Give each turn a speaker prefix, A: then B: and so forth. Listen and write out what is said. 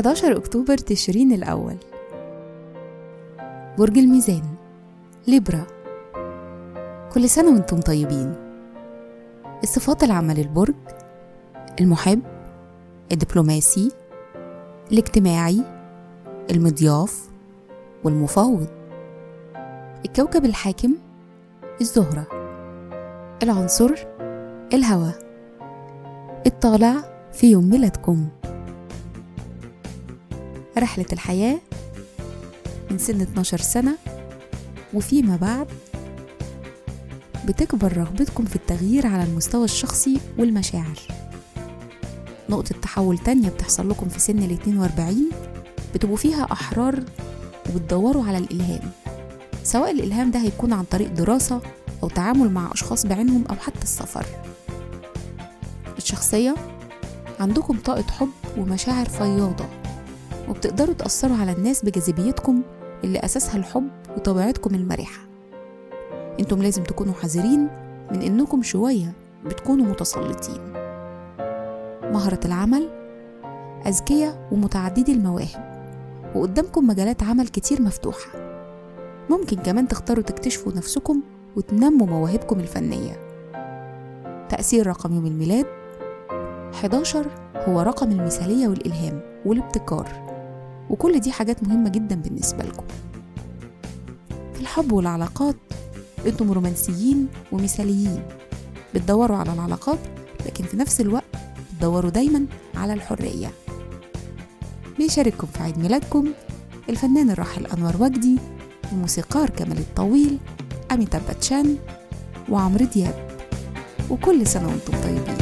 A: 11 أكتوبر تشرين الأول. برج الميزان ليبرا. كل سنة وأنتم طيبين. الصفات العامة للبرج المحب الدبلوماسي الاجتماعي المضياف والمفاوض. الكوكب الحاكم الزهرة. العنصر الهواء الطالع في يوم ميلادكم. رحلة الحياة من سن 12 سنة وفيما بعد بتكبر رغبتكم في التغيير على المستوى الشخصي والمشاعر. نقطة تحول تانية بتحصل لكم في سن ال 42 بتبقوا فيها أحرار وبتدوروا على الإلهام. سواء الإلهام ده هيكون عن طريق دراسة أو تعامل مع أشخاص بعينهم أو حتى السفر. الشخصية عندكم طاقة حب ومشاعر فياضة وبتقدروا تأثروا على الناس بجاذبيتكم اللي أساسها الحب وطبيعتكم المرحة. أنتم لازم تكونوا حذرين من إنكم شوية بتكونوا متسلطين. مهرة العمل أذكياء ومتعددي المواهب وقدامكم مجالات عمل كتير مفتوحة. ممكن كمان تختاروا تكتشفوا نفسكم وتنموا مواهبكم الفنية. تأثير رقم يوم الميلاد 11 هو رقم المثالية والإلهام والابتكار وكل دي حاجات مهمة جدا بالنسبة لكم. في الحب والعلاقات أنتم رومانسيين ومثاليين بتدوروا على العلاقات لكن في نفس الوقت بتدوروا دايما على الحرية. بيشارككم في عيد ميلادكم الفنان الراحل أنور وجدي الموسيقار كمال الطويل أميتاب باتشان وعمرو دياب. وكل سنة وأنتم طيبين.